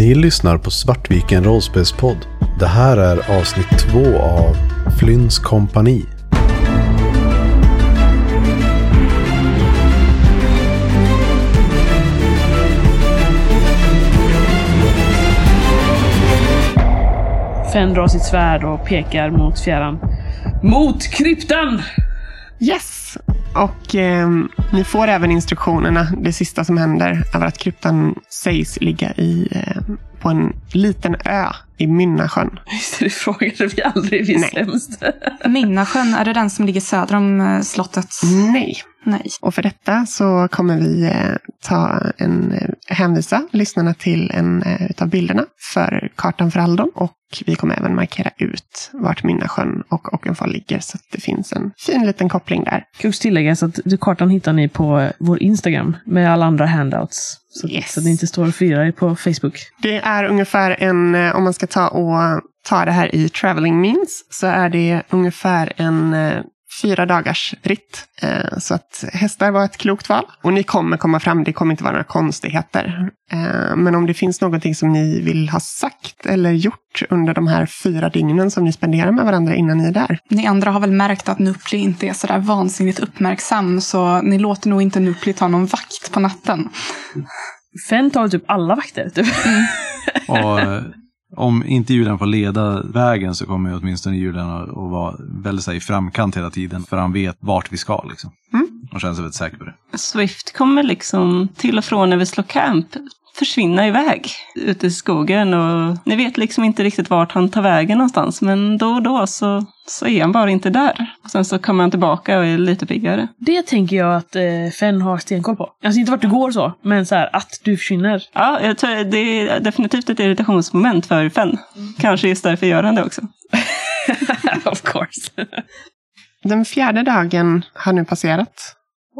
Ni lyssnar på Svartviken rollspelspodd. Det här är avsnitt två av Flynns kompani. Fenn drar sitt svärd och pekar mot fjärran. Mot kryptan! Yes! Och eh, ni får även instruktionerna. Det sista som händer är att kryptan sägs ligga i, eh, på en liten ö i Mynnasjön. Just det, det frågade vi aldrig, vi är Nej. sämst. Minnasjön, är det den som ligger söder om eh, slottet? Nej. Nej. Och för detta så kommer vi eh, ta en, eh, hänvisa lyssnarna till en eh, utav bilderna för kartan för Aldon. Och vi kommer även markera ut vart Mynnasjön och Ockenfall ligger så att det finns en fin liten koppling där. Kan också tilläggas att du- kartan hittar ni på vår Instagram med alla andra handouts. Så, Yes. så att ni inte står och firar er på Facebook. Det är ungefär en, om man ska ta och ta det här i traveling means, så är det ungefär en fyra dagars ritt. Eh, Så att hästar var ett klokt val. Och ni kommer komma fram, det kommer inte vara några konstigheter. Eh, Men om det finns någonting som ni vill ha sagt eller gjort under de här fyra dygnen som ni spenderar med varandra innan ni är där. Ni andra har väl märkt att Nupli inte är sådär vansinnigt uppmärksam, så ni låter nog inte Nupli ta någon vakt på natten. Fenn tar typ alla vakter. Typ. Och eh, om inte julen får leda vägen så kommer åtminstone julen att att vara väldigt här, i framkant hela tiden. För han vet vart vi ska liksom. Mm. Och känns väldigt säker på det. Swift kommer liksom till och från när vi slår camp försvinna iväg ute i skogen och ni vet liksom inte riktigt vart han tar vägen någonstans men då och då så, så är han bara inte där. Och sen så kommer han tillbaka och är lite piggare. Det tänker jag att eh, Fenn har stenkoll på. Alltså inte vart du går så, men så här att du försvinner. Ja, jag tror det är definitivt ett irritationsmoment för Fenn. Kanske just därför gör han det också. of course. Den fjärde dagen har nu passerat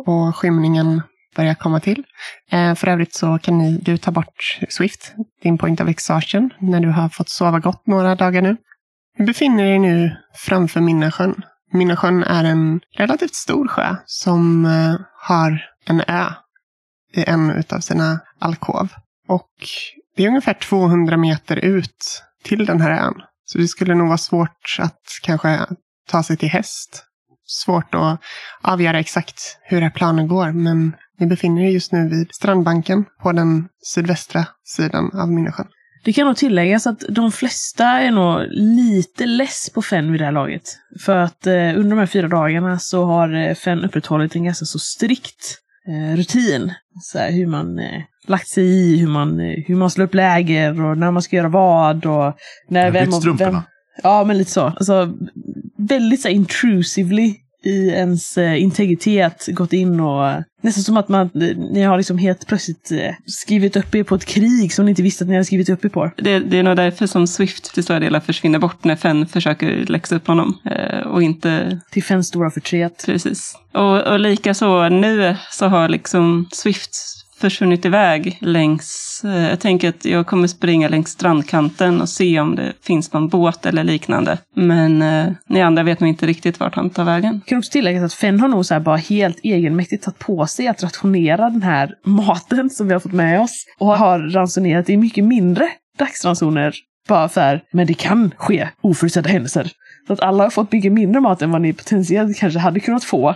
och skymningen börjar komma till. Eh, för övrigt så kan ni, du ta bort Swift, din point of exhaustion, när du har fått sova gott några dagar nu. Vi befinner er nu framför Minnasjön. Minnasjön är en relativt stor sjö som eh, har en ö i en utav sina alkov. Och det är ungefär 200 meter ut till den här ön. Så det skulle nog vara svårt att kanske ta sig till häst. Svårt att avgöra exakt hur er planen går, men ni befinner er just nu vid strandbanken på den sydvästra sidan av Mynnesjön. Det kan nog tilläggas att de flesta är nog lite less på Fenn vid det här laget. För att eh, under de här fyra dagarna så har eh, Fenn upprätthållit en ganska så strikt eh, rutin. Så här, hur man eh, lagt sig i, hur man, eh, hur man slår upp läger och när man ska göra vad och när vem och vem. Ja, men lite så. Alltså, väldigt så här, intrusively i ens eh, integritet gått in och nästan som att man, ni har liksom helt plötsligt eh, skrivit upp er på ett krig som ni inte visste att ni hade skrivit upp er på. Det, det är nog därför som Swift till stora delar försvinner bort när Fenn försöker läxa upp honom. Eh, och inte Till Fenns stora förtret. Precis. Och, och lika så nu så har liksom Swift försvunnit iväg längs, eh, jag tänker att jag kommer springa längs strandkanten och se om det finns någon båt eller liknande. Men eh, ni andra vet nog inte riktigt vart han tar vägen. kan också tillägga att Fenn har nog så här bara helt egenmäktigt tagit på sig att rationera den här maten som vi har fått med oss. Och har ransonerat i mycket mindre dagsransoner. Bara för här, men det kan ske oförutsedda händelser. Så att alla har fått mycket mindre mat än vad ni potentiellt kanske hade kunnat få.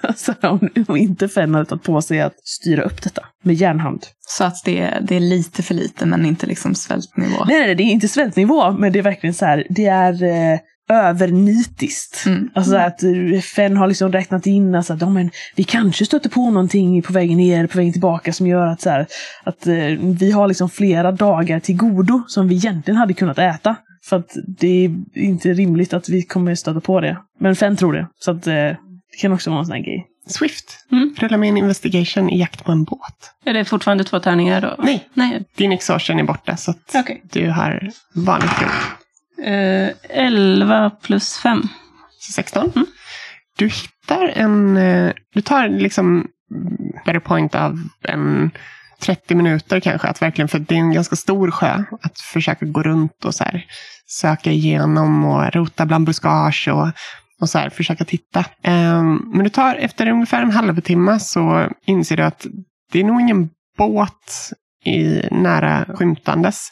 Så om, om inte Fenn hade tagit på sig att styra upp detta med järnhand. Så att det, det är lite för lite, men inte liksom svältnivå. Nej, nej, det är inte svältnivå, men det är verkligen så här, det är eh, övernitiskt. Mm. Alltså så här att eh, Fenn har liksom räknat in alltså att ja, men, vi kanske stöter på någonting på vägen ner, på vägen tillbaka som gör att, så här, att eh, vi har liksom flera dagar till godo som vi egentligen hade kunnat äta. För att det är inte rimligt att vi kommer stöta på det. Men Fenn tror det. Så att eh, det kan också vara en sån här grej. Swift, Mm. rulla med en investigation i jakt på en båt. Är det fortfarande två tärningar då? Nej. Nej. Din exhaustion är borta så att Okej. du har vanligt krok. Eh, 11 plus 5. Så 16. Du hittar en... eh, Du tar liksom better point av en 30 minuter kanske. Att verkligen, för det är en ganska stor sjö. Att försöka gå runt och så här, söka igenom och rota bland buskage och, och så här, försöka titta. Ehm, men du tar efter ungefär en halvtimme så inser du att det är nog ingen båt i nära skymtandes.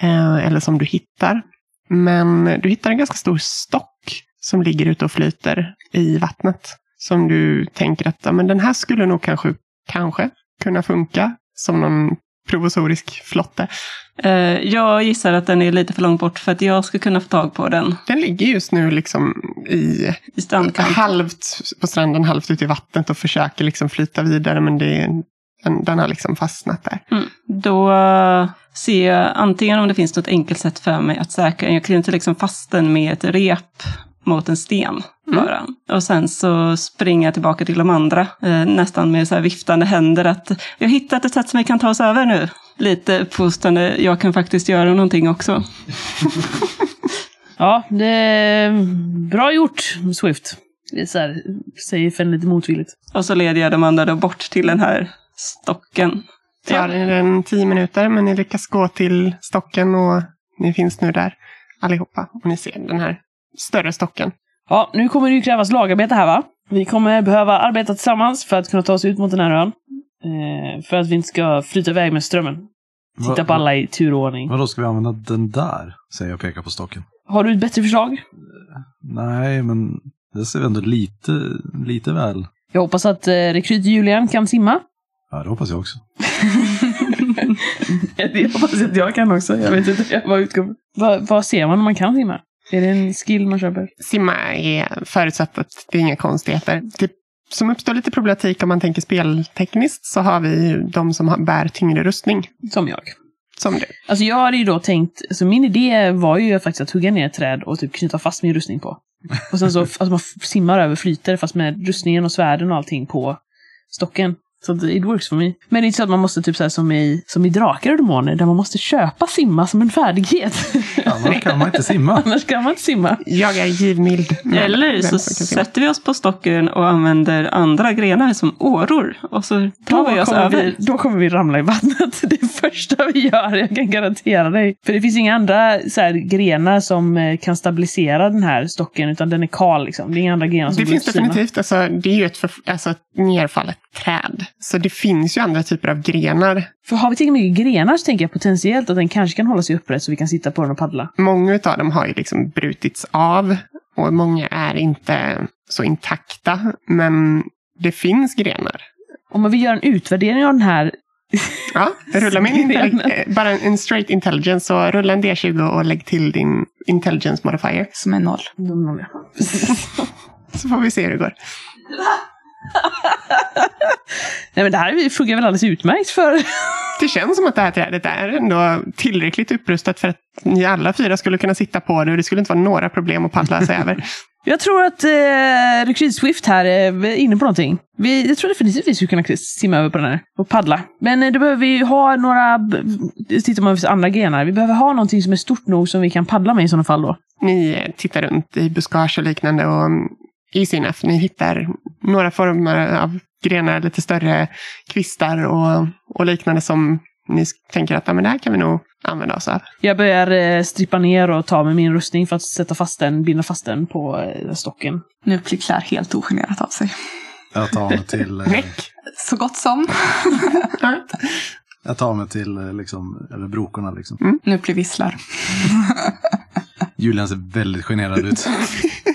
Eh, eller som du hittar. Men du hittar en ganska stor stock som ligger ute och flyter i vattnet. Som du tänker att ja, men den här skulle nog kanske, kanske kunna funka som någon provisorisk flotte. Eh, jag gissar att den är lite för långt bort för att jag ska kunna få tag på den Den ligger just nu liksom i i halvt på stranden, halvt ute i vattnet och försöker liksom flyta vidare. Men det den, den har liksom fastnat där. Mm. Då ser jag antingen om det finns något enkelt sätt för mig att säkra den. Jag knyter liksom fast den med ett rep mot en sten bara. Och sen så springer jag tillbaka till de andra, eh, nästan med så här viftande händer att jag har hittat ett sätt som vi kan ta oss över nu. Lite uppfostrande, jag kan faktiskt göra någonting också. Ja, det är bra gjort, Swift. Det är så här, säger Fenn lite motvilligt. Och så leder jag de andra då bort till den här stocken. tar en tio minuter, men ni lyckas gå till stocken och ni finns nu där allihopa. Och ni ser den här större stocken. Ja, nu kommer det ju krävas lagarbete här va? Vi kommer behöva arbeta tillsammans för att kunna ta oss ut mot den här ön. Eh, för att vi inte ska flyta iväg med strömmen. Titta på alla i turordning. Vadå, ska vi använda den där? Säger jag och pekar på stocken. Har du ett bättre förslag? Nej, men det ser ändå lite, lite väl. Jag hoppas att eh, rekryt Julian kan simma. Ja, det hoppas jag också. Det hoppas jag att jag kan också. Jag vet inte. Jag bara utgår. Vad ser man om man kan simma? Är det en skill man köper? Simma är förutsatt att det är inga konstigheter. Det som uppstår lite problematik om man tänker speltekniskt så har vi de som bär tyngre rustning. Som jag. Som du. Alltså jag hade ju då tänkt, alltså min idé var ju faktiskt att hugga ner ett träd och typ knyta fast min rustning på. Och sen så, alltså man simmar över flyter fast med rustningen och svärden och allting på stocken. Så it works for me. Men det är inte så att man måste typ så här som i, som i Drakar och Demoner där man måste köpa simma som en färdighet. Annars kan man inte simma. Annars kan man inte simma. Jag är givmild. Eller så sätter vi oss på stocken och använder andra grenar som åror. Och så tar vi Då oss kommer över. vi, då kommer vi ramla i vattnet. Det första vi gör, jag kan garantera dig. För det finns inga andra så här, grenar som eh, kan stabilisera den här stocken, utan den är kal. Liksom. Det är inga andra grenar som Det finns definitivt. Alltså, det är ju ett, för, alltså, ett nerfallet träd. Så det finns ju andra typer av grenar. För har vi tillräckligt mycket grenar så tänker jag potentiellt att den kanske kan hålla sig upprätt så vi kan sitta på den och paddla. Många av dem har ju liksom brutits av. Och många är inte så intakta. Men det finns grenar. Om vi gör en utvärdering av den här Ja, rulla med intelli- eh, bara en straight intelligence. Så rulla en D20 och lägg till din intelligence modifier. Som är noll. Så får vi se hur det går. Nej men det här funkar väl alldeles utmärkt för... Det känns som att det här trädet är ändå tillräckligt upprustat för att ni alla fyra skulle kunna sitta på det och det skulle inte vara några problem att paddla sig över. Jag tror att eh, Recruit Swift här är inne på någonting. Vi, jag tror definitivt vi skulle kunna simma över på den här och paddla. Men eh, då behöver vi ha några... Tittar man på andra grenar. Vi behöver ha någonting som är stort nog som vi kan paddla med i sådana fall då. Ni eh, tittar runt i buskage och liknande och mm, easy enough. Ni hittar några former av grenar, lite större kvistar och, och liknande som ni tänker att ja, men det här kan vi nog använda oss av. Jag börjar eh, strippa ner och ta med min rustning för att sätta fast den, binda fast den på eh, stocken. Nu klär helt ogenerat av sig. Jag tar mig till, eh! Så gott som. Ja. jag tar mig till eh, liksom, över brokorna liksom. Nu blir visslar. Julian ser väldigt generad ut.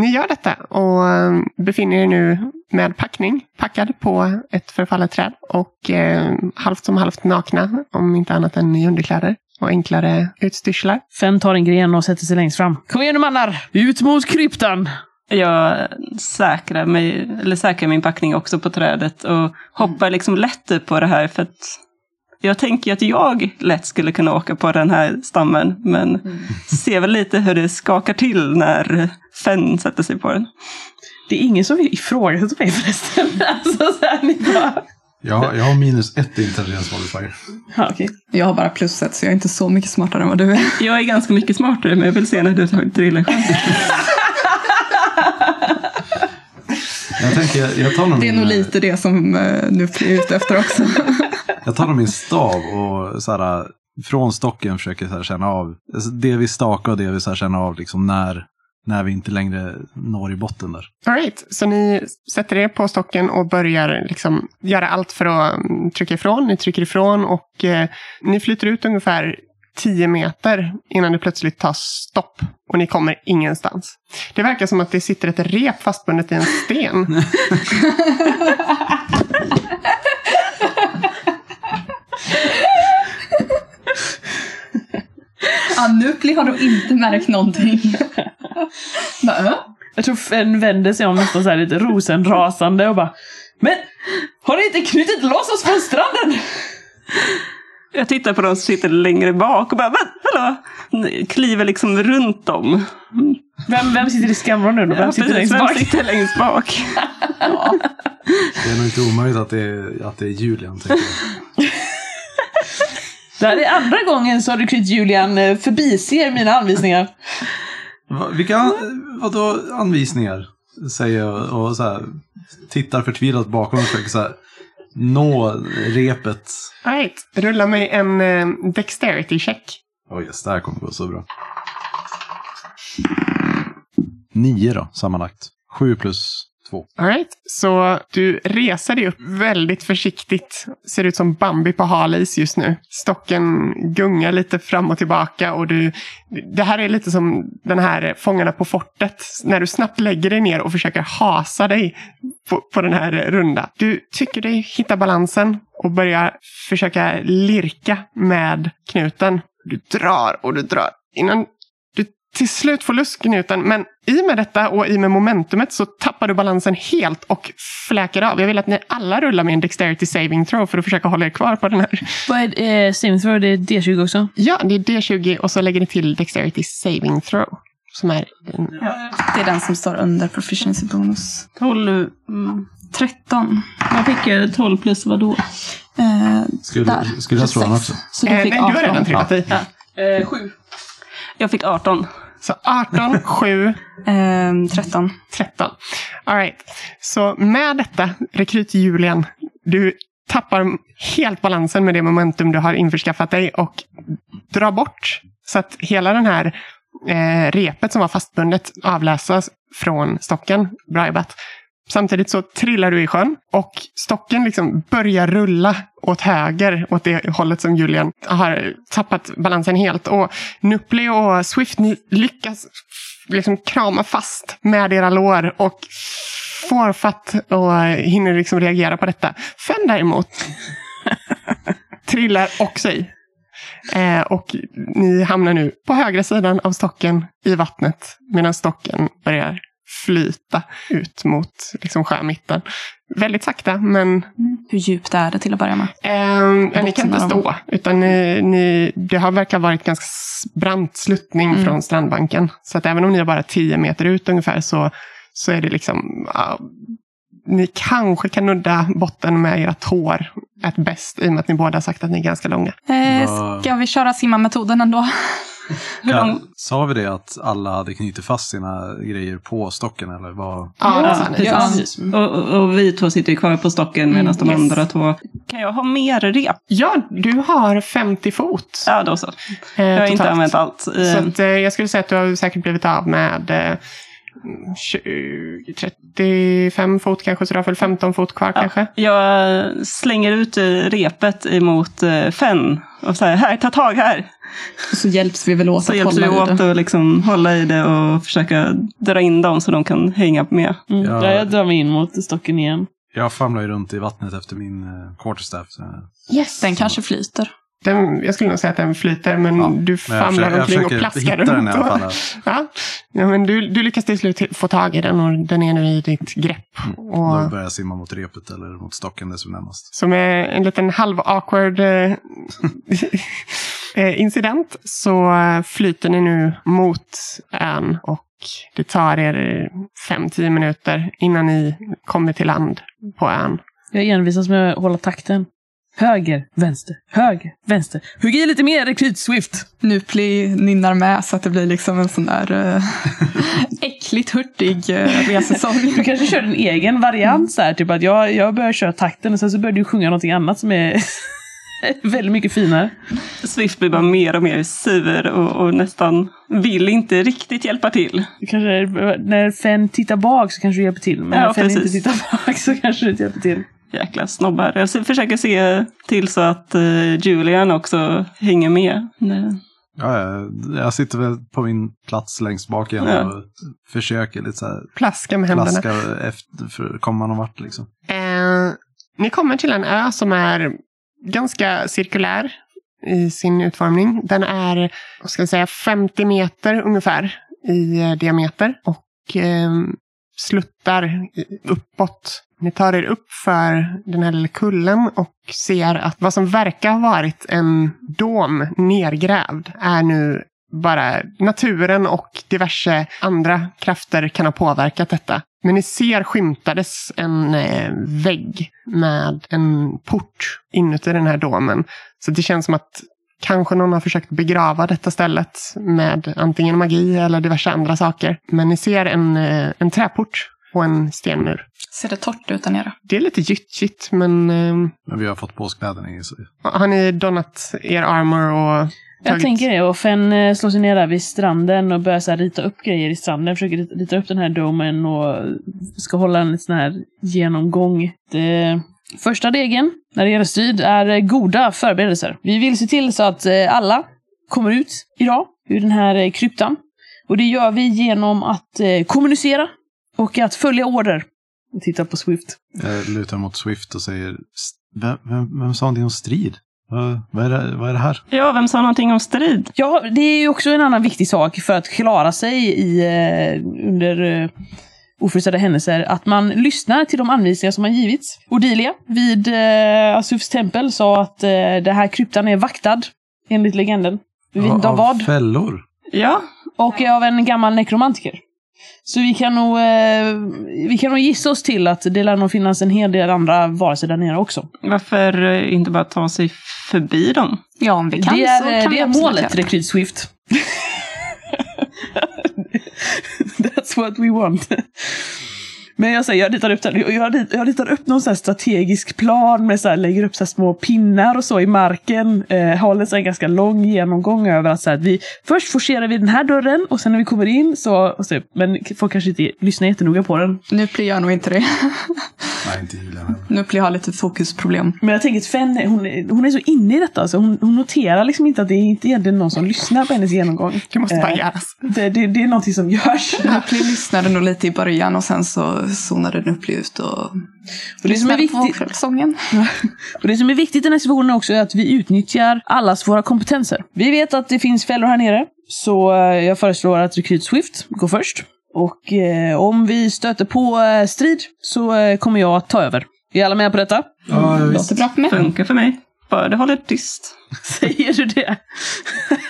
Ni gör detta och eh, befinner er nu med packning, packad på ett förfallet träd och eh, halvt som halvt nakna, om inte annat än i underkläder och enklare utstyrslar. Fem tar en gren och sätter sig längst fram. Kom igen nu mannar! Ut mot kryptan! Jag säkrar, mig, eller säkrar min packning också på trädet och hoppar liksom lätt upp på det här för att jag tänker att jag lätt skulle kunna åka på den här stammen men ser väl lite hur det skakar till när Fenn sätter sig på den. Det är ingen som ifrågasätter mig förresten. alltså så här, ni bara... Jag, jag har minus ett i intelligens modifier. Ja, okej. Jag har bara plus ett så jag är inte så mycket smartare än vad du är. Jag är ganska mycket smartare men jag vill se när du tar trillar själv. Jag tänker, jag tar nog Det är min, nog lite det som uh, nu blir ute efter också. Jag tar min stav och så här, från stocken försöker så här känna av, alltså det vi stakar och det vi så här känna av liksom när när vi inte längre når i botten där. All right, så ni sätter er på stocken och börjar liksom göra allt för att mm, trycka ifrån. Ni trycker ifrån och eh, ni flyter ut ungefär 10 meter innan det plötsligt tar stopp och ni kommer ingenstans. Det verkar som att det sitter ett rep fastbundet i en sten. Anupli har nog inte märkt någonting. Bara? Jag tror Fenn vänder sig om nästan så här lite rosenrasande och bara Men! Har ni inte knutit loss oss från stranden? Jag tittar på de som sitter längre bak och bara, "Men, hallå? Kliver liksom runt dem. Vem, vem sitter i skamvrån nu då? Vem Ja, sitter precis, längst vem bak? sitter längst bak? Det är nog inte omöjligt att det är, att det är Julian. Tänker jag. Det här är andra gången så har du krytt Julian eh, förbiser mina anvisningar. Va, vilka an- vadå anvisningar? Säger jag och så här, tittar förtvivlat bakom och försöker så här, nå repet. All right, rulla mig en eh, dexterity check. Oj, yes, det här kommer gå så bra. Nio då, sammanlagt. Sju plus två. All right. Så du reser dig upp väldigt försiktigt. Ser ut som Bambi på hal is just nu. Stocken gungar lite fram och tillbaka. Och du, det här är lite som den här Fångarna på fortet. När du snabbt lägger dig ner och försöker hasa dig på, på den här runda. Du tycker dig hitta balansen och börjar försöka lirka med knuten. Du drar och du drar. Innan till slut får loss knuten. Men i med detta och i med momentumet så tappar du balansen helt och fläker av. Jag vill att ni alla rullar med en dexterity saving throw för att försöka hålla er kvar på den här. Vad är eh, saving throw? Det är D20 också. Ja, det är D20 och så lägger ni till dexterity saving throw. Som är den. Det är den som står under proficiency bonus. 12. Mm. 13. Jag fick eh, 12 plus vad då? Eh, Skulle, Där. skulle jag slå den också? Så du Eh, fick nej, du 18. har redan trillat i. Eh, sju. Jag fick 18. Så 18, 7, Eh, 13. 13. All right. Så med detta, rekryt Julian, du tappar helt balansen med det momentum du har införskaffat dig och drar bort så att hela den här eh, repet som var fastbundet avläsas från stocken. Bra jobbat. Samtidigt så trillar du i sjön och stocken liksom börjar rulla åt höger, åt det hållet som Julian har tappat balansen helt. Och Nuppli och Swift, lyckas liksom krama fast med era lår och får fatt och hinner liksom reagera på detta. Fenn däremot trillar också i. Eh, och ni hamnar nu på högra sidan av stocken i vattnet medan stocken börjar flyta ut mot liksom, sjömitten. Väldigt sakta, men Hur djupt är det till att börja med? eh, ni kan inte stå. Utan ni, ni, det har verkar varit ganska brant sluttning Mm. från strandbanken. Så att även om ni är bara 10 meter ut ungefär så, så är det liksom... ja, ni kanske kan nudda botten med era tår ett bäst i och med att ni båda har sagt att ni är ganska långa. Eh, ska vi köra simma-metoden ändå? Hur Ja, lång... sa vi det att alla hade knutit fast sina grejer på stocken eller vad? Ja, sa ni. Ja, precis. Och, och, och vi två sitter ju kvar på stocken medan de yes. andra två... Kan jag ha mer rep? Ja, du har 50 fot. Ja, då så. eh, Jag har inte totalt. använt allt. Så att, eh, jag skulle säga att du har säkert blivit av med eh, 20, 35 fot kanske, så du har väl 15 fot kvar kanske. Jag slänger ut eh, repet emot eh, Fenn och säger här, ta tag här. Så hjälps vi väl åt Så att hjälps vi hålla i åt det. att liksom hålla i det och försöka dra in dem så de kan hänga med. Mm. Ja. Ja. Jag drar mig in mot stocken igen. Jag famlar ju runt i vattnet efter min uh, quarterstaff. Så jag, Yes. Den kanske flyter. Den, jag skulle nog säga att den flyter, men Ja, du famlar omkring och plaskar hitta den i alla runt. fall. Ja. Ja, men du, du lyckas till slut få tag i den och den är nu i ditt grepp. Då Och, börjar jag simma mot repet eller mot stocken det som är närmast. som är en liten halv-awkward eh, eh, incident så flyter ni nu mot ön och det tar er 5-10 minuter innan ni kommer till land på ön. Jag envisas med att hålla takten. Höger, vänster, höger, vänster. Hugg i lite mer, rekryt Swift! Nupli nynnar med så att det blir liksom en sån där eh, äckligt hurtig eh, resesång. Du kanske kör din egen variant så här, typ att jag, jag börjar köra takten och sen så börjar du sjunga någonting annat som är Väldigt mycket finare. Swift blir bara mer och mer sur och, och nästan vill inte riktigt hjälpa till. Kanske när Fenn tittar bak så kanske du hjälper till. Men Ja, när Fenn inte tittar bak så kanske du inte hjälper till. Jäkla snobbar. Jag försöker se till så att eh, Julian också hänger med. Ja, jag, jag sitter väl på min plats längst bak igen Ja. och försöker lite så här Plaska med händerna. plaska efter för att komma någon vart liksom. Eh, ni kommer till en ö som är ganska cirkulär i sin utformning. Den är, vad ska jag säga, 50 meter ungefär i eh, diameter och eh, sluttar uppåt. Ni tar er upp för den här lilla kullen och ser att vad som verkar ha varit en dom nergrävd är nu bara naturen och diverse andra krafter kan ha påverkat detta. Men ni ser skymtades en eh, vägg med en port inuti den här domen. Så det känns som att kanske någon har försökt begrava detta stället med antingen magi eller diverse andra saker. Men ni ser en, eh, en träport och en stenmur. Ser det torrt ut där nere? Det är lite gyttjigt, men eh, Men vi har fått påskläderna i. Så. har ni donnat er armor och Jag tagit- tänker det. Och Fenn eh, slår sig ner där vid stranden och börjar så här rita upp grejer i stranden. Försöker rita- rita upp den här domen och ska hålla en sån här genomgång. Det, första regeln när det gäller strid är eh, goda förberedelser. Vi vill se till så att eh, alla kommer ut idag ur den här eh, kryptan. Och det gör vi genom att kommunicera och att följa order. Och titta på Swift. Jag lutar mot Swift och säger, "S- vem, vem, vem sa någonting om strid? Vad, vad, är det, vad är det här? Ja, vem sa någonting om strid? Ja, det är ju också en annan viktig sak för att klara sig i, under oförutsedda händelser. Att man lyssnar till de anvisningar som har givits. Odilia vid eh, Asufs tempel sa att eh, det här kryptan är vaktad, enligt legenden. Vi vet inte av vad. Fällor? Ja, Och av en gammal nekromantiker. Så vi kan nog, eh, vi kan nog gissa oss till att det lär nog finnas en hel del andra varelser där nere också. varför eh, inte bara ta sig förbi dem? Ja, om vi kan det är, så eh, kan det vi är absolut målet, göra det. Rekryt Swift. That's what we want. Men jag säger, jag ritar upp, den. jag ritar, jag ritar upp någon sån här strategisk plan med så här, lägger upp så här små pinnar och så i marken. Eh, håller så en ganska lång genomgång över att, så här, att vi först forcerar vi den här dörren och sen när vi kommer in så, och så men folk kanske inte lyssnar jättenoga på den. Nupli gör nog inte det. Nej, inte heller. Nupli har lite fokusproblem. Men jag tänker att Fenn, hon, är- hon är så inne i detta så hon, hon noterar liksom inte att det är inte egentligen någon som lyssnar på hennes genomgång. Det måste bara Eh, göras. Det, det, det är någonting som görs. Nupli lyssnade nog lite i början och sen så zonade Nupli ut och Och det, som är viktigt, sången. och det som är viktigt i den här situationen också är att vi utnyttjar allas våra kompetenser. Vi vet att det finns fällor här nere, så eh, jag föreslår att Rekryt Swift går först. Och eh, om vi stöter på eh, strid så eh, kommer jag att ta över. Är alla med på detta? Ja, Låter bra för mig. Funkar för mig. Bara det håller tyst. Säger du det?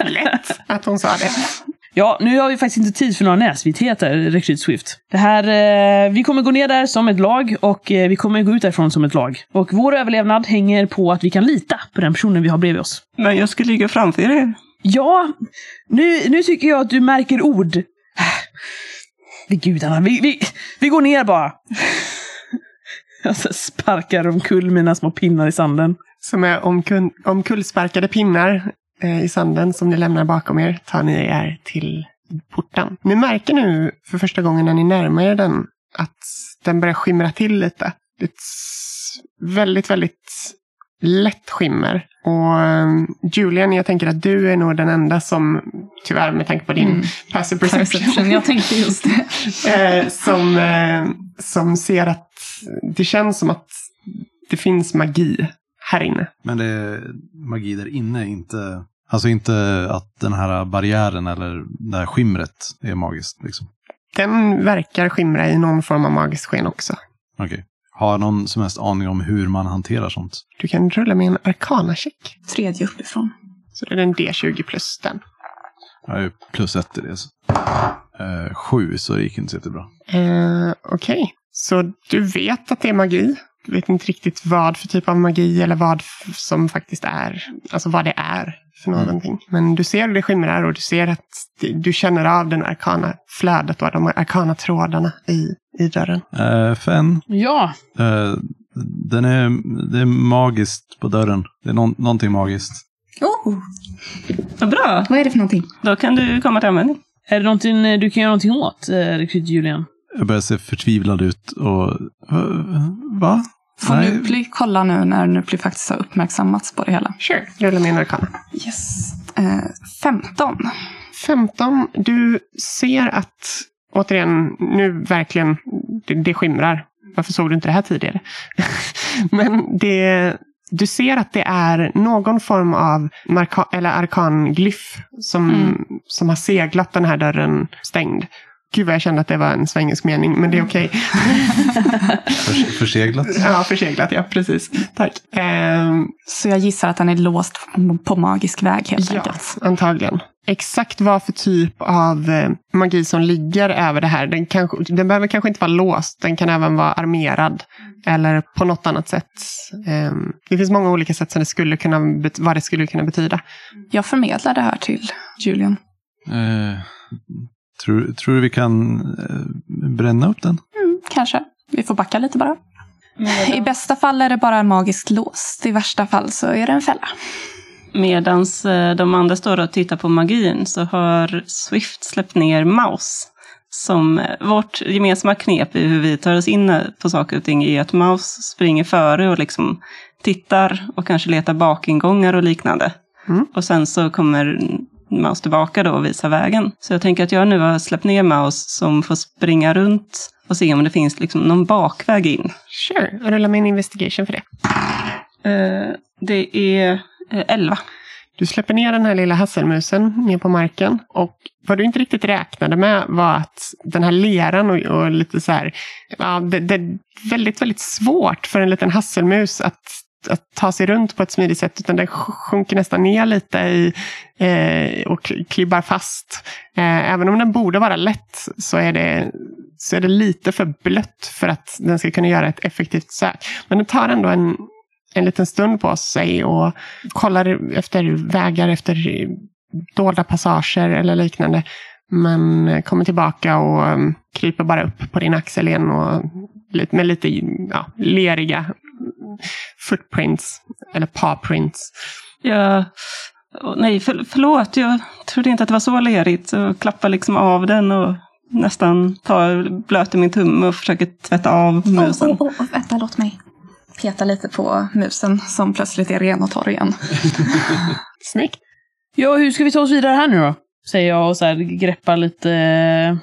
Lätt att hon sa det. Ja, nu har vi faktiskt inte tid för några näsvitheter, Rekryt Swift. Det här, eh, vi kommer gå ner där som ett lag och eh, vi kommer gå ut därifrån som ett lag. Och vår överlevnad hänger på att vi kan lita på den personen vi har bredvid oss. Men jag ska ligga framför er. Ja, nu, nu tycker jag att du märker ord. Vid gudarna, vi, vi, vi går ner bara. Jag sparkar omkull mina små pinnar i sanden. Som är omkull, omkullsparkade pinnar i sanden som ni lämnar bakom er tar ni er till porten. Ni märker nu för första gången när ni närmar er den att den börjar skimra till lite. Det är ett väldigt, väldigt lätt skimmer. Och eh, Julian, jag tänker att du är nog den enda som, tyvärr med tanke på din Mm. passive perception, Perception, jag tänkte just det. eh, som, eh, som ser att det känns som att det finns magi här inne. Men det är magi där inne, inte... Alltså inte att den här barriären eller det här skimret är magiskt. Liksom. Den verkar skimra i någon form av magiskt sken också. Okej. Har någon som helst aning om hur man hanterar sånt? Du kan rulla med en arkana-check. Tredje uppifrån. Så det är en D20 plus den. Jag ju plus ett i det. Så. Eh, sju, så det gick inte så jättebra. Eh, Okej, så du vet att det är magi. Vet inte riktigt vad för typ av magi eller vad som faktiskt är, alltså vad det är för Mm. någonting. Men du ser hur det skimrar och du ser att du känner av den arkana flödet och de arkana trådarna i, i dörren. Eh, Fenn, Ja, eh, Den är, det är magiskt på dörren. Det är nå- någonting magiskt. Oh, Vad bra! vad är det för någonting? Då kan du komma till användning. Är det någonting eh, du kan göra någonting åt, rekryt Julian? Jag börjar se förtvivlad ut och... Va? Får Nej. Nupli kolla nu när Nupli faktiskt har uppmärksammats på det hela? Sure, rulla med arkana. Yes. Eh, 15. 15. Du ser att, återigen, nu verkligen, det, det skimrar. Varför såg du inte det här tidigare? Men det, du ser att det är någon form av marka, eller arkanglyff som, Mm. som har seglat den här dörren stängd. Gud vad jag kände att det var en svengelsk mening, men det är okej. Förs- Förseglat? Ja, förseglat, ja precis. Tack. Ehm, Så jag gissar att den är låst på magisk väg helt Ja, enkelt. antagligen. Exakt vad för typ av eh, magi som ligger över det här. Den, kanske, den behöver kanske inte vara låst. Den kan även vara armerad. Eller på något annat sätt. Eh, det finns många olika sätt som det skulle kunna, bet- vad det skulle kunna betyda. Jag förmedlar det här till Julian. Eh, tror, tror du vi kan eh, bränna upp den? Mm, kanske. Vi får backa lite bara. I bästa fall är det bara magiskt låst. I värsta fall så är det en fälla. Medan de andra står och tittar på magin så har Swift släppt ner Mouse. Som eh, vårt gemensamma knep i hur vi tar oss in på saker och ting är att Mouse springer före och liksom tittar och kanske letar bakingångar och liknande. Mm. Och sen så kommer Mouse tillbaka då och visar vägen. Så jag tänker att jag nu har släppt ner Mouse som får springa runt och se om det finns liksom någon bakväg in. Sure, rulla med en investigation för det. Eh, det är eh, 11. Du släpper ner den här lilla hasselmusen ner på marken. Och vad du inte riktigt räknade med var att den här leran och, och lite så här. Ja, det, det är väldigt, väldigt svårt för en liten hasselmus att, att ta sig runt på ett smidigt sätt. Utan den sjunker nästan ner lite i, eh, och klibbar fast. Eh, även om den borde vara lätt så är, det, så är det lite för blött för att den ska kunna göra ett effektivt sök. Men den tar ändå en, en liten stund på sig och kollar efter vägar, efter dolda passager eller liknande. Men kommer tillbaka och mm, kryper bara upp på din axel igen och med lite ja, leriga footprints, eller pawprints. Jag, åh, nej, för, förlåt. Jag trodde inte att det var så lerigt. Så klappar liksom av den och nästan tar, blöter min tumme och försöker tvätta av musen. Oh, oh, oh, vänta, låt mig peta lite på musen som plötsligt är ren och torr igen. Snyggt! Ja, hur ska vi ta oss vidare här nu då? Säger jag och så här greppar lite eh,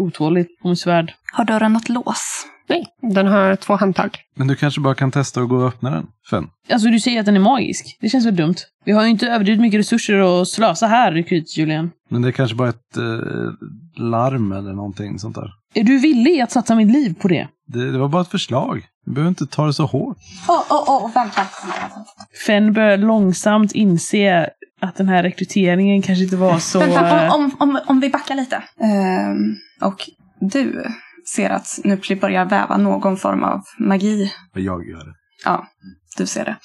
otåligt på min svärd. Har dörren något lås? Nej, den har två handtag. Men du kanske bara kan testa att gå och öppna den, Fen? Alltså du säger att den är magisk. Det känns väl dumt? Vi har ju inte överdrivet mycket resurser att slösa här, rekryt Julian. Men det är kanske bara ett eh, larm eller någonting sånt där. Är du villig att satsa mitt liv på det? Det, det var bara ett förslag. Du behöver inte ta det så hårt. Åh, åh, åh, vänta. Fenn börjar långsamt inse att den här rekryteringen kanske inte var så... Vänta, eh, om, om, om, om vi backar lite. Ehm, och du ser att Nupli börjar väva någon form av magi. Och jag gör det. Ja, du ser det.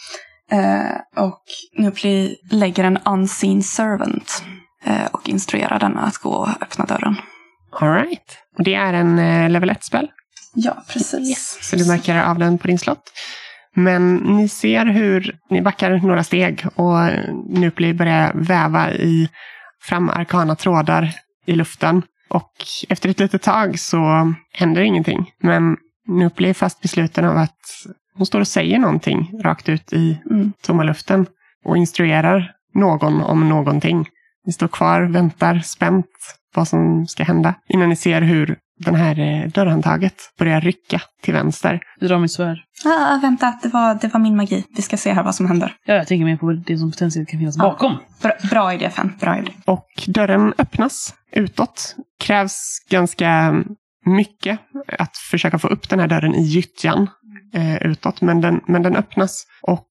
Eh, och Nupli lägger en unseen servant eh, och instruerar den att gå och öppna dörren. All right. Och det är en eh, level 1-spel. Ja, precis. Så du markerar av den på din slott. Men ni ser hur ni backar några steg och Nupli börjar väva i fram arkana trådar i luften. Och efter ett litet tag så händer ingenting. Men Nupli är fast besluten av att hon står och säger någonting rakt ut i Mm. tomma luften och instruerar någon om någonting. Ni står kvar, väntar spänt vad som ska hända innan ni ser hur den här eh, dörrhandtaget börjar rycka till vänster. Jag drar mitt svärd. Ah, vänta, det var, det var min magi. Vi ska se här vad som händer. Ja, jag tänker mer på det som potentiellt kan finnas bakom. Bra, bra idé, Fan. Bra idé. Och dörren öppnas utåt. Krävs ganska mycket att försöka få upp den här dörren i gyttjan eh, utåt. Men den, men den öppnas och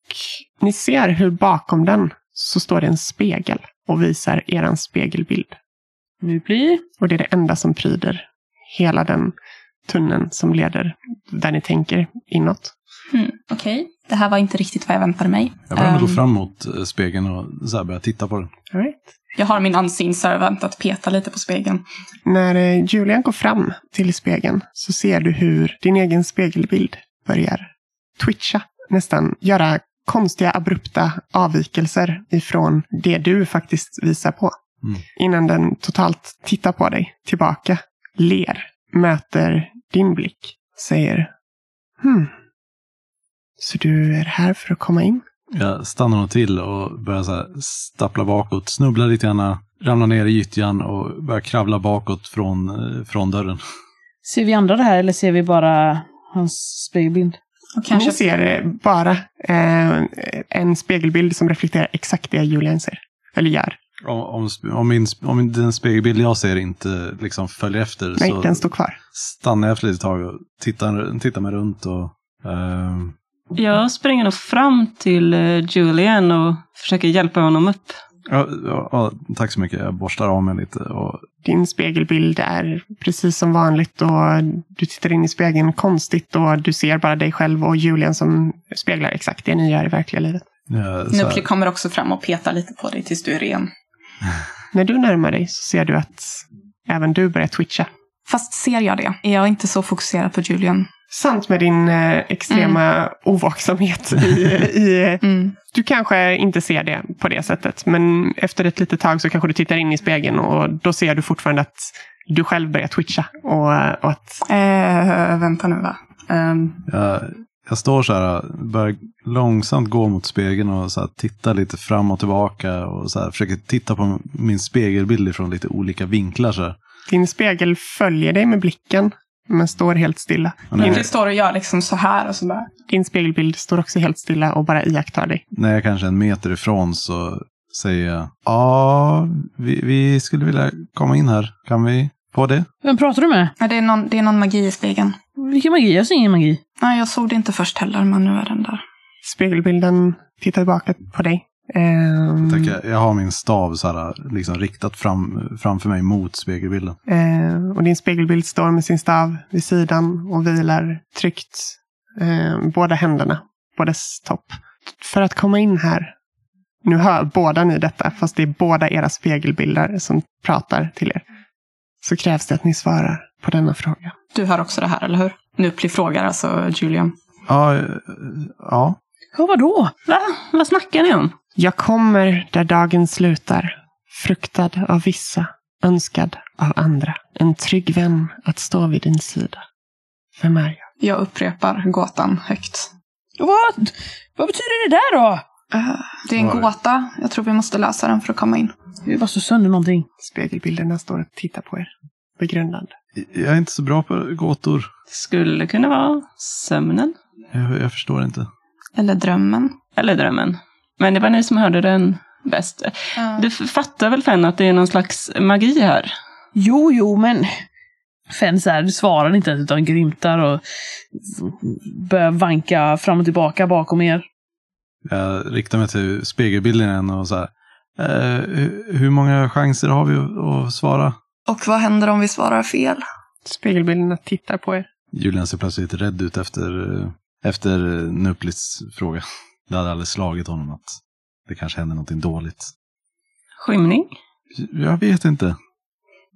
ni ser hur bakom den så står det en spegel och visar eran spegelbild. Nu blir... Och det är det enda som pryder hela den tunneln som leder där ni tänker inåt. Hmm, Okej, det här var inte riktigt vad jag väntade mig. Jag börjar gå Ehm, fram mot spegeln och så här börjar titta på den. Right. jag har min unseen servant att peta lite på spegeln. När eh, Julian går fram till spegeln så ser du hur din egen spegelbild börjar twitcha nästan. Göra konstiga abrupta avvikelser ifrån det du faktiskt visar på. Mm. Innan den totalt tittar på dig tillbaka, ler, möter din blick, säger Hmm. Så du är här för att komma in? Jag stannar nog till och börjar så här stappla bakåt, snubblar lite grann, ramlar ner i gyttjan och börjar kravla bakåt från, eh, från dörren. Ser vi andra det här eller ser vi bara hans spegelbild? Och Kanske kanske ser bara eh, en spegelbild som reflekterar exakt det Julian ser. Eller gör. Om, om, min, om den spegelbild jag ser inte liksom följer efter Nej, så den står kvar. stannar jag efter lite tag och tittar, tittar mig runt. Och, ehm, Jag springer nog fram till eh, Julian och försöker hjälpa honom upp. ja, ja, ja, tack så mycket, jag borstar av mig lite. Och, Din spegelbild är precis som vanligt och du tittar in i spegeln konstigt och du ser bara dig själv och Julian som speglar exakt det ni gör i verkliga livet. ja, Nupli kommer också fram och petar lite på dig tills du är ren. När du närmar dig så ser du att även du börjar twitcha. Fast ser jag det? Är jag inte så fokuserad på Julian? Sant med din eh, extrema ovaksamhet. I, i, Mm. du kanske inte ser det på det sättet, men efter ett litet tag så kanske du tittar in i spegeln och då ser du fortfarande att du själv börjar twitcha. Och, och att Eh, vänta nu va. Ehm, jag, jag står så här, börjar långsamt gå mot spegeln och så här, titta lite fram och tillbaka. Och så här, försöker titta på min spegelbild från lite olika vinklar. Så här. din spegel följer dig med blicken, men står helt stilla. Jag, står och gör liksom så här och så bara. Din spegelbild står också helt stilla och bara iakttar dig. när jag är kanske en meter ifrån så säger jag, ja, vi, vi skulle vilja komma in här. Kan vi få det? Vem pratar du med? Ja, det, är någon, det är någon magi i spegeln. Vilken magi? Jag ser ingen magi. Nej, jag såg det inte först heller, men nu är den där. Spegelbilden tittar tillbaka på dig. Ehm, Tack, jag, jag har min stav så här, liksom riktat fram, framför mig mot spegelbilden. Eh, och din spegelbild står med sin stav vid sidan och vilar tryggt eh, båda händerna på dess topp. För att komma in här, nu hör båda ni detta, fast det är båda era spegelbilder som pratar till er, så krävs det att ni svarar på denna fråga. Du hör också det här, eller hur? Nupli frågar alltså Julian. Ja, eh, ja. Ja, vadå? Va? Vad snackar ni om? Jag kommer där dagen slutar, fruktad av vissa, önskad av andra. En trygg vän att stå vid din sida. Vem är jag? Jag upprepar gåtan högt. Vad? Vad betyder det där då? Eh, det är en Var gåta. Jag tror vi måste lösa den för att komma in. Vi bara slår sönder någonting. Spegelbilderna står och tittar på er, begrundande. Jag är inte så bra på gåtor. Skulle kunna vara sömnen. Jag, jag förstår inte. Eller drömmen. Eller drömmen. Men det var ni som hörde den bäst. Du f- fattar väl Fenn att det är någon slags magi här? Jo, jo, men... Fenn så här, svarar inte ens utan grymtar och börjar vanka fram och tillbaka bakom er. Jag riktar mig till spegelbilden igen och så här. Eh, hur- många chanser har vi att, att svara? Och vad händer om vi svarar fel? Spegelbilderna tittar på er. Julian ser plötsligt rädd ut efter, efter Nuplis fråga. Det hade aldrig slagit honom att det kanske hände någonting dåligt. Skymning? Jag vet inte.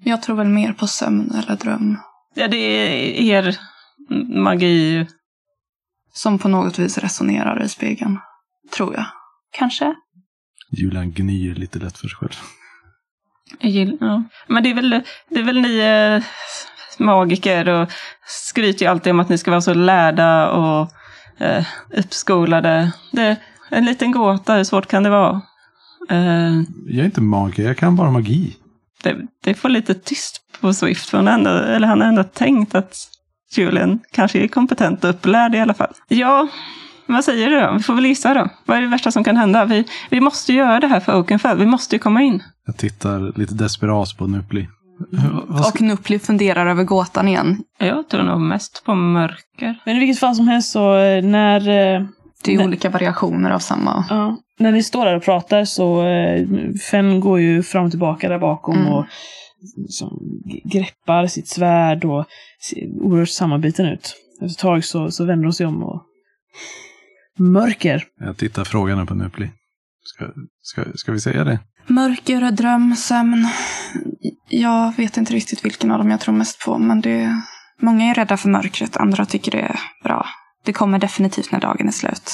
Jag tror väl mer på sömn eller dröm. Ja, det är er magi. Som på något vis resonerar i spegeln. Tror jag. Kanske? Julian gnyr lite lätt för sig själv. Jag gill- Ja. Men det är väl, det är väl ni eh, magiker och skryter ju alltid om att ni ska vara så lärda och eh, uppskolade. Det är en liten gåta, hur svårt kan det vara? Eh, Jag är inte magiker, jag kan bara magi. det, det får lite tyst på Swift, för han, ändå, eller han har ändå tänkt att Julian kanske är kompetent och upplärd i alla fall. Ja, vad säger du då? Vi får väl gissa då. Vad är det värsta som kan hända? Vi, vi måste göra det här för Oakenfell. Vi måste ju komma in. Jag tittar lite desperat på Nupli. Ska- Och Nupli funderar över gåtan igen. Jag tror nog mest på mörker. Men i vilket fall som helst så eh, när... eh, Det är Nej. olika variationer av samma. Ja, när ni står där och pratar så eh, Fenn går ju fram och tillbaka där bakom Mm. och liksom, greppar sitt svärd och ser oerhört sammanbiten ut. Efter ett tag så, så vänder hon sig om och Mörker. Jag tittar frågande på Nupli. Ska, ska, ska vi säga det? Mörker, dröm, sömn. Jag vet inte riktigt vilken av dem jag tror mest på, men det... Många är rädda för mörkret, andra tycker det är bra. Det kommer definitivt när dagen är slut.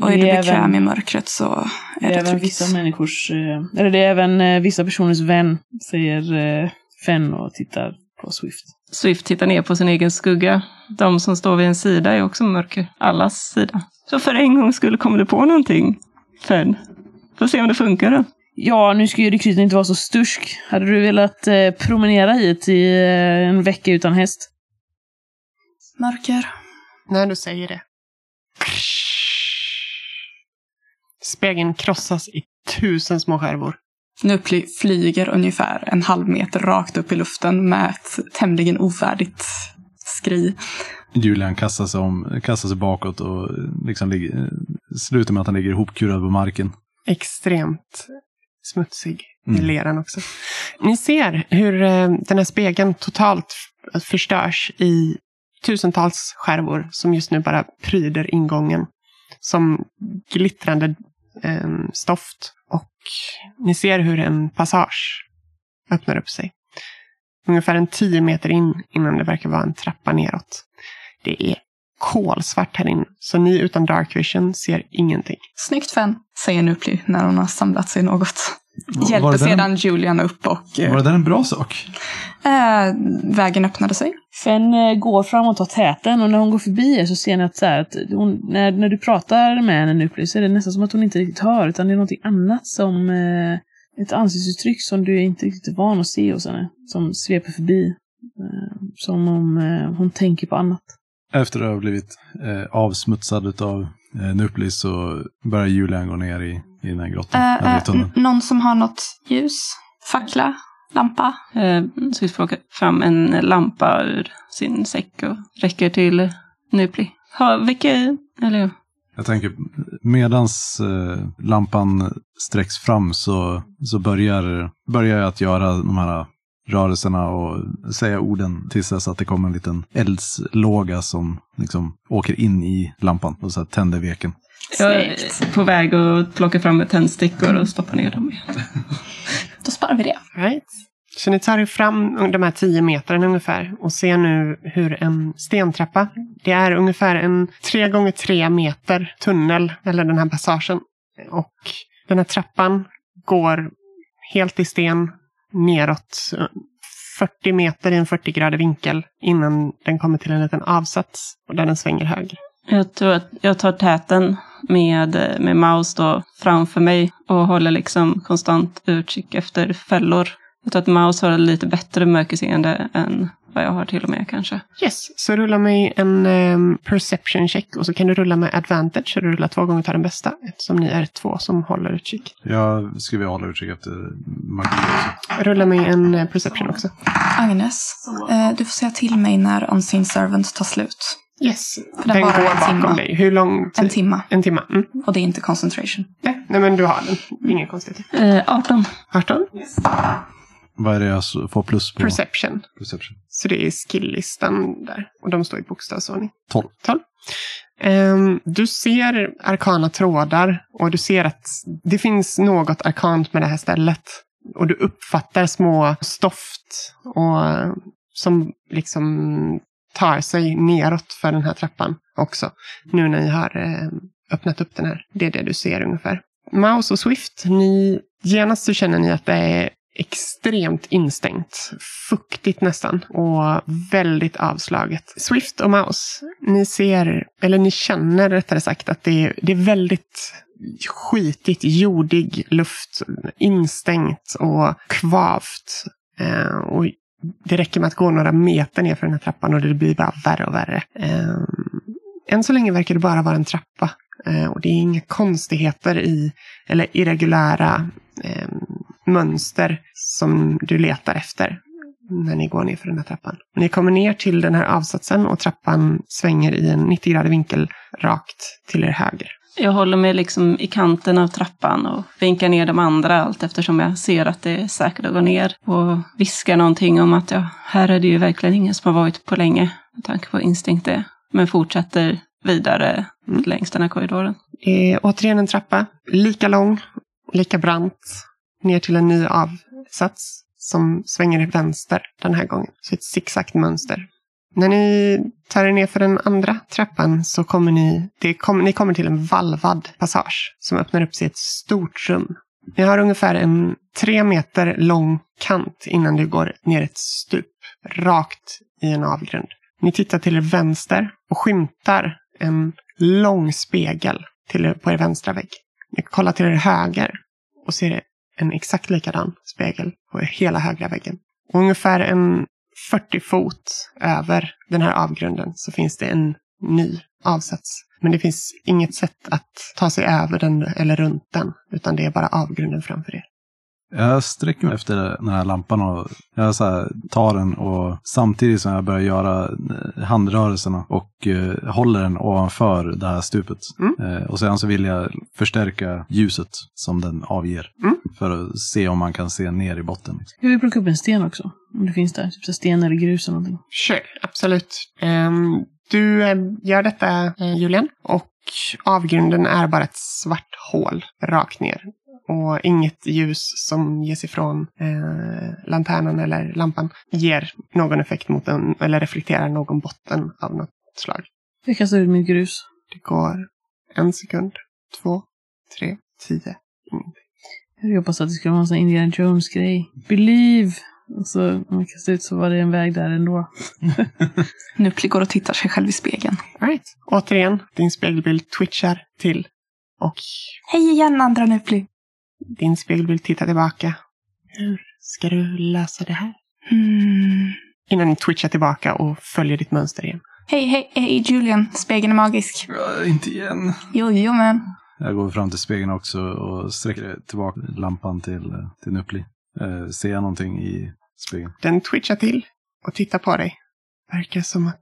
Och är du bekväm även- i mörkret så är Det det, är även tryggt. vissa människors, eh, eller det är även eh, vissa personers vän, säger eh, Fenn och tittar på Swift. Swift tittar ner på sin egen skugga. De som står vid en sida är också mörker. Allas sida. Så för en gång skulle kommer du på någonting, Fenn. Får se om det funkar då. Ja, nu ska ju rekryten inte vara så stursk. Hade du velat eh, promenera hit i eh, en vecka utan häst? Mörker. När du säger det. Spegeln krossas i tusen små skärvor. Nupli flyger ungefär en halv meter rakt upp i luften med ett tämligen ovärdigt skri. Julian kastar sig, om, kastar sig bakåt och liksom ligger, slutar med att han ligger ihopkurad på marken. Extremt smutsig i Mm. leran också. Ni ser hur eh, den här spegeln totalt förstörs i tusentals skärvor som just nu bara pryder ingången. Som glittrande Ehm, stoft. Och ni ser hur en passage öppnar upp sig. Ungefär en tio meter in innan det verkar vara en trappa neråt. Det är kolsvart här inne, så ni utan dark vision ser ingenting. Snyggt Fen, säger Nupli när hon har samlat sig något. Hjälper sedan Julian upp och eh, Var det där en bra sak? eh, vägen öppnade sig. Fenn eh, går fram och tar täten och när hon går förbi er så ser ni att, så här, att hon, när, när du pratar med henne nu så är det nästan som att hon inte riktigt hör utan det är någonting annat som eh, ett ansiktsuttryck som du inte riktigt är van att se hos henne. Som sveper förbi. Eh, som om eh, hon tänker på annat. Efter att ha blivit eh, avsmutsad av eh, Nupli så börjar Julian gå ner i, i den här grottan. Eh, tunneln. n- någon som har något ljus? Fackla? Lampa? Eh, Swift plockar fram en lampa ur sin säck och räcker till Nupli. Ha, väcker, eller ja. Jag tänker, medans lampan sträcks fram så, så börjar, börjar jag att göra de här rörelserna och säga orden tills dess att det kommer en liten eldslåga som liksom åker in i lampan och så här tänder veken. Jag är på väg att plocka fram ett tändstickor och stoppa ner dem igen. Då sparar vi det. Right. Så ni tar er fram de här tio meterna ungefär och ser nu hur en stentrappa, det är ungefär en tre gånger tre meter tunnel, eller den här passagen. Och den här trappan går helt i sten neråt 40 meter i en 40-gradig vinkel innan den kommer till en liten avsats och där den svänger höger. Jag tror att jag tar täten med, med Maus då framför mig och håller liksom konstant utkik efter fällor. Jag tror att Maus har lite bättre mörkerseende än vad jag har till och med kanske. Yes, så rulla mig en ehm, perception check och så kan du rulla med advantage så du rullar två gånger tar den bästa eftersom ni är två som håller utkik. Jag skulle vilja hålla utkik efter magi också. Rulla mig en eh, perception också. Agnes, eh, du får säga till mig när Unseen Servant tar slut. Yes, För den den går en bakom timma. dig. Hur lång tid? En timma. En timme. Mm. Och det är inte concentration. Nej, nej, men du har den. Inga konstigheter. Eh, 18. 18. Vad är det jag får plus på? Perception. Perception. Så det är skill-listan där. Och de står i bokstavsordning. 12. 12. Ehm, du ser arkana trådar och du ser att det finns något arkant med det här stället. Och du uppfattar små stoft och, som liksom tar sig neråt för den här trappan också. Nu när ni har eh, öppnat upp den här. Det är det du ser ungefär. Mouse och Swift, ni, genast så känner ni att det är extremt instängt. Fuktigt nästan. Och väldigt avslaget. Swift och Mouse, ni ser, eller ni känner rättare sagt att det är, det är väldigt skitigt, jordig luft. Instängt och kvavt. Eh, och det räcker med att gå några meter ner för den här trappan och det blir bara värre och värre. Eh, än så länge verkar det bara vara en trappa. Eh, och det är inga konstigheter i, eller irregulära eh, mönster som du letar efter när ni går ner för den här trappan. Ni kommer ner till den här avsatsen och trappan svänger i en 90-gradig vinkel rakt till er höger. Jag håller mig liksom i kanten av trappan och vinkar ner de andra allt eftersom jag ser att det är säkert att gå ner. Och viskar någonting om att ja, här är det ju verkligen ingen som har varit på länge. Med tanke på instinkt det. Men fortsätter vidare Mm. längs den här korridoren. Det är återigen en trappa, lika lång, lika brant, ner till en ny avsats som svänger vänster den här gången. Så ett zigzagt mönster När ni tar er ner för den andra trappan så kommer ni, det kom, ni kommer till en valvad passage som öppnar upp sig i ett stort rum. Ni har ungefär en tre meter lång kant innan du går ner ett stup, rakt i en avgrund. Ni tittar till er vänster och skymtar en lång spegel till er, på er vänstra vägg. Ni kollar till er höger och ser en exakt likadan spegel på hela högra väggen. Och ungefär en 40 fot över den här avgrunden så finns det en ny avsats. Men det finns inget sätt att ta sig över den eller runt den, utan det är bara avgrunden framför er. Jag sträcker mig efter den här lampan och jag så här, tar den och samtidigt som jag börjar göra eh, handrörelserna och eh, håller den ovanför det här stupet. Mm. Eh, och sen så vill jag förstärka ljuset som den avger. Mm. För att se om man kan se ner i botten. Liksom. Jag vill plocka upp en sten också. Om det finns där. Typ så sten eller grus eller någonting. Sure, absolut. Ehm, du eh, gör detta, eh, Julian, och avgrunden är bara ett svart hål rakt ner. Och inget ljus som ges ifrån eh, lanternan eller lampan ger någon effekt mot den, eller reflekterar någon botten av något slag. Jag kastar ut mitt grus. Det går en sekund, två, tre, tio, ingenting. Jag hoppas att det skulle vara en sån Indiana Jones-grej. Believe! Och så när man kastar ut så var det en väg där ändå. Nupli går och tittar sig själv i spegeln. All right. Återigen, din spegelbild twitchar till. Och Hej igen andra Nupli! Din spegelbild tittar tillbaka. Hur ska du lösa det här? Hmm. Innan du twitchar tillbaka och följer ditt mönster igen. Hej, hej, hej Julian. Spegeln är magisk. inte igen. Jo, jo men. Jag går fram till spegeln också och sträcker tillbaka lampan till, till Nuppli. Eh, ser jag någonting i spegeln? Den twitchar till och tittar på dig. Verkar som att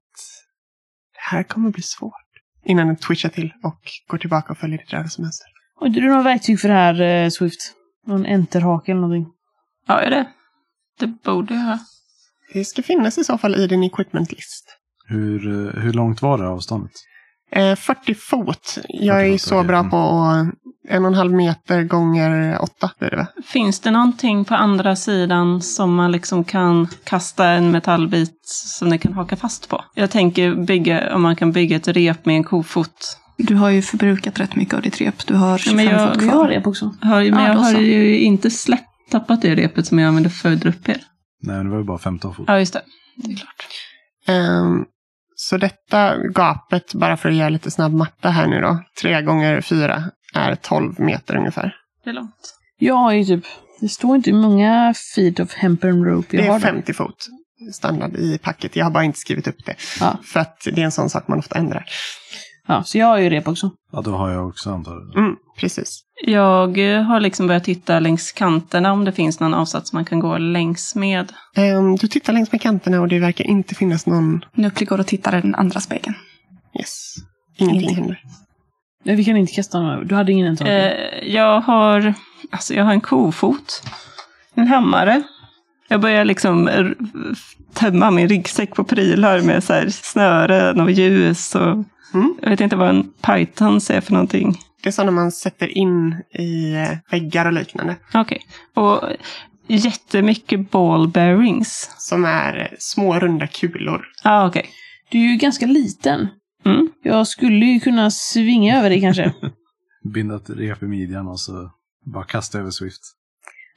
det här kommer bli svårt. Innan den twitchar till och går tillbaka och följer ditt rörelsemönster. Har inte du några verktyg för det här, eh, Swift? Någon enterhake eller någonting? Ja, är det? Det borde jag ha. Det ska finnas i så fall i din equipment list. Hur, eh, hur långt var det avståndet? Eh, 40 fot. Jag 40 är fot, så okej. bra Mm. på att en och en halv meter gånger åtta blir det va? Finns det någonting på andra sidan som man liksom kan kasta en metallbit som ni kan haka fast på? Jag tänker bygga, om man kan bygga ett rep med en kofot. Du har ju förbrukat rätt mycket av ditt rep. Du har 25 men jag- fot kvar. har rep också. Har, men Ja, jag har så. ju inte släppt, tappat det repet som jag använde för att dra upp er. Nej, det var ju bara 15 fot. Ja, just det. Det är klart. Ehm, så detta gapet, bara för att göra lite snabb matte här nu då. Tre gånger fyra är 12 meter ungefär. Det är långt. Jag har ju typ, det står inte hur många feet of hempen rope jag Det har. är där. 50 fot standard i packet. Jag har bara inte skrivit upp det. Ja. För att det är en sån sak man ofta ändrar. Ja, så jag har ju rep också. Ja, då har jag också antar jag. Mm, precis. Jag har liksom börjat titta längs kanterna om det finns någon avsats man kan gå längs med. Ehm, du tittar längs med kanterna och det verkar inte finnas någon... Nupli går och tittar i den andra spegeln. Yes. Ingenting Ingenting. händer. Nej, vi kan inte kasta några. Du hade ingen enterhake. Eh, jag har, alltså jag har en kofot, en hammare. Jag börjar liksom tömma min ryggsäck på prylar med så här snören och ljus och Mm. jag vet inte vad en python är för någonting. Det är sådana man sätter in i eh, väggar och liknande. Okej, och jättemycket ball bearings. Som är eh, små runda kulor. Ja, ah, okej. Du är ju ganska liten. Mm. Jag skulle ju kunna svinga över dig kanske. Binda ett rep i midjan och så bara kasta över Swift.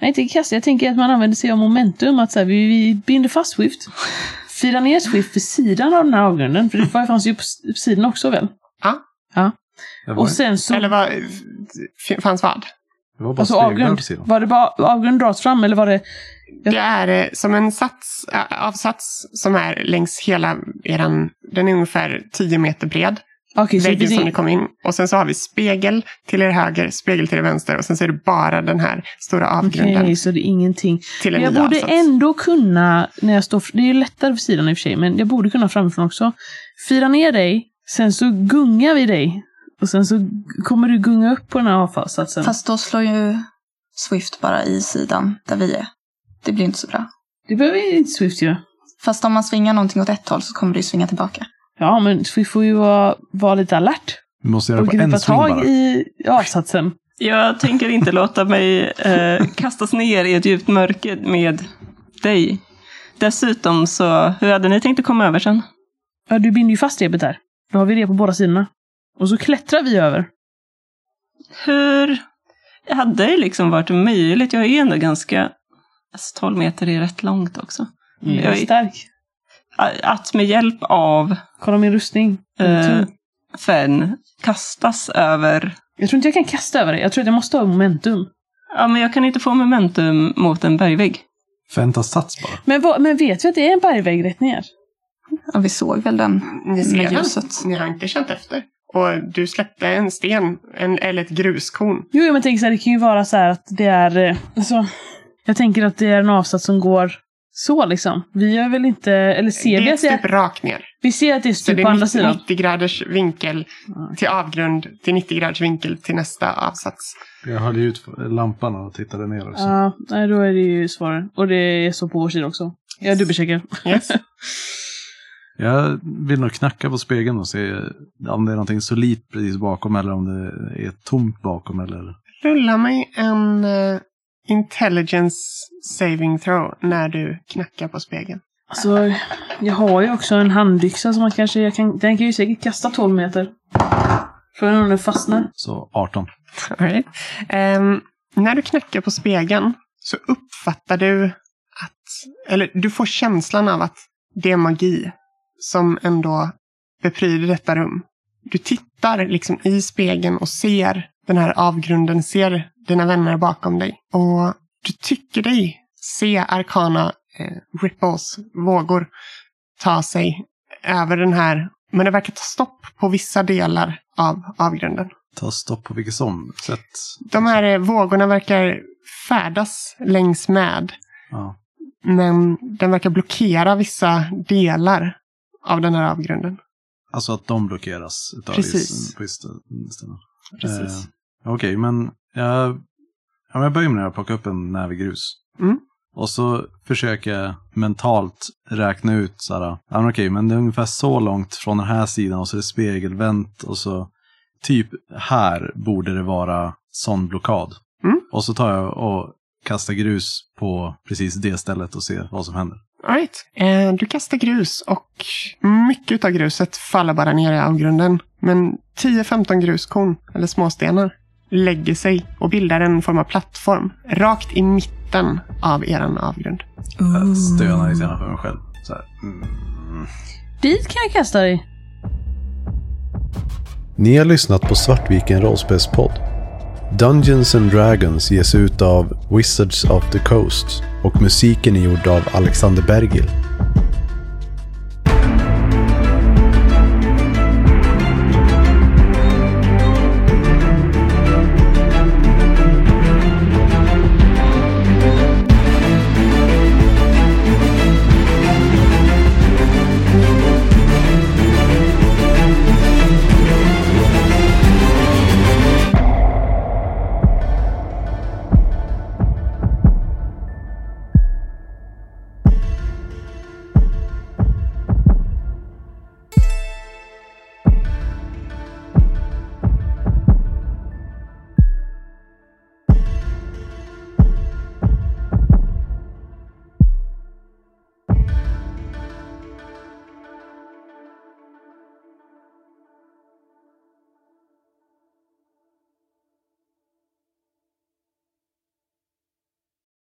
Nej, inte kasta. Jag tänker att man använder sig av momentum. Att så här, vi, vi binder fast Swift. Firar ner Swift vid sidan av den här avgrunden. För det fanns ju på, sidan också väl? Det var, Och sen så... Eller vad f- fanns vad? det var bara Alltså avgrund. på sidan. Var det bara avgrund dras fram eller var det... Det är eh, som en sats, äh, avsats som är längs hela eran... Den är ungefär 10 meter bred. Det väggen som ni kom in. Och sen så har vi spegel till er höger, spegel till er vänster. Och sen så är det bara den här stora avgrunden Okej, så det är ingenting. till en Men jag borde avsats. ändå kunna, när jag står... Det är ju lättare för sidan i och för sig, men jag borde kunna framifrån också. Fira ner dig, sen så gungar vi dig. Och sen så kommer du gunga upp på den här avfallssatsen. Fast då slår ju Swift bara i sidan där vi är. Det blir inte så bra. Det behöver ju inte Swift göra. Fast om man svingar någonting åt ett håll så kommer det ju svinga tillbaka. Ja, men Swift får ju vara, vara lite alert. Vi måste göra Och det på en swing tag bara. i avsatsen. Jag tänker inte låta mig eh, kastas ner i ett djupt mörker med dig. Dessutom så, hur hade ni tänkt att komma över sen? Ja, du binder ju fast repet där. Då har vi det på båda sidorna. Och så klättrar vi över. Hur hade det liksom varit möjligt? Jag är ändå ganska... Alltså 12 meter är rätt långt också. Är Jag är- stark. Att med hjälp av Kolla min rustning. eh, Fen kastas över... Jag tror inte jag kan kasta över det. Jag tror att jag måste ha momentum. Ja, men jag kan inte få momentum mot en bergvägg. Fenta sats bara. Men, vad, men vet vi att det är en bergvägg rätt ner? Ja, vi såg väl den Ni ser med ljuset. Ni har inte känt efter. Och du släppte en sten, en, eller ett gruskorn. Jo, jo, men tänk så här, det kan ju vara så här att det är... eh, Alltså, jag tänker att det är en avsats som går så liksom. Vi gör väl inte... Eller ser det vi är att det stup är... rakt ner. Vi ser att det är Så stup det på är andra 90, sidan. 90 graders vinkel till avgrund till 90 graders vinkel till nästa avsats. Jag höll ju ut lampan och tittade ner också. Ja, nej, då är det ju svårare. Och det är så på vår sida också. Jag dubbelcheckar. Yes. Jag vill nog knacka på spegeln och se om det är någonting solitt precis bakom eller om det är tomt bakom eller... Rulla mig en eh, intelligence saving throw när du knackar på spegeln. Alltså, jag har ju också en handyxa som man kanske... Jag kan, den kan ju säkert kasta 12 meter. Frågan är om den fastnar. Så 18. All right. Ehm, när du knackar på spegeln så uppfattar du att, eller du får känslan av att det är magi som ändå bepryder detta rum. Du tittar liksom i spegeln och ser den här avgrunden, ser dina vänner bakom dig. Och du tycker dig se arkana eh, ripples, vågor, ta sig över den här, men det verkar ta stopp på vissa delar av avgrunden. Ta stopp på vilket som sätt. De här eh, vågorna verkar färdas längs med. Ja. Men den verkar blockera vissa delar av den här avgrunden. Alltså att de blockeras utav Precis. Precis. Eh, Okej, men jag, ja, jag börjar med att plocka upp en näve grus. Mm. Och så försöker jag mentalt räkna ut så här, ja, men okej, men det är ungefär så långt från den här sidan och så är det spegelvänt och så typ här borde det vara sån blockad. Mm. Och så tar jag och kastar grus på precis det stället och ser vad som händer. All right. eh, du kastar grus och mycket av gruset faller bara ner i avgrunden. Men 10-15 gruskorn, eller småstenar, lägger sig och bildar en form av plattform rakt i mitten av eran avgrund. Jag stönar lite grann för mig själv. Så här, mm. Dit kan jag kasta dig. Ni har lyssnat på Svartviken rollspelspodd. Dungeons and Dragons ges ut av Wizards of the Coast och musiken är gjord av Alexander Bergil.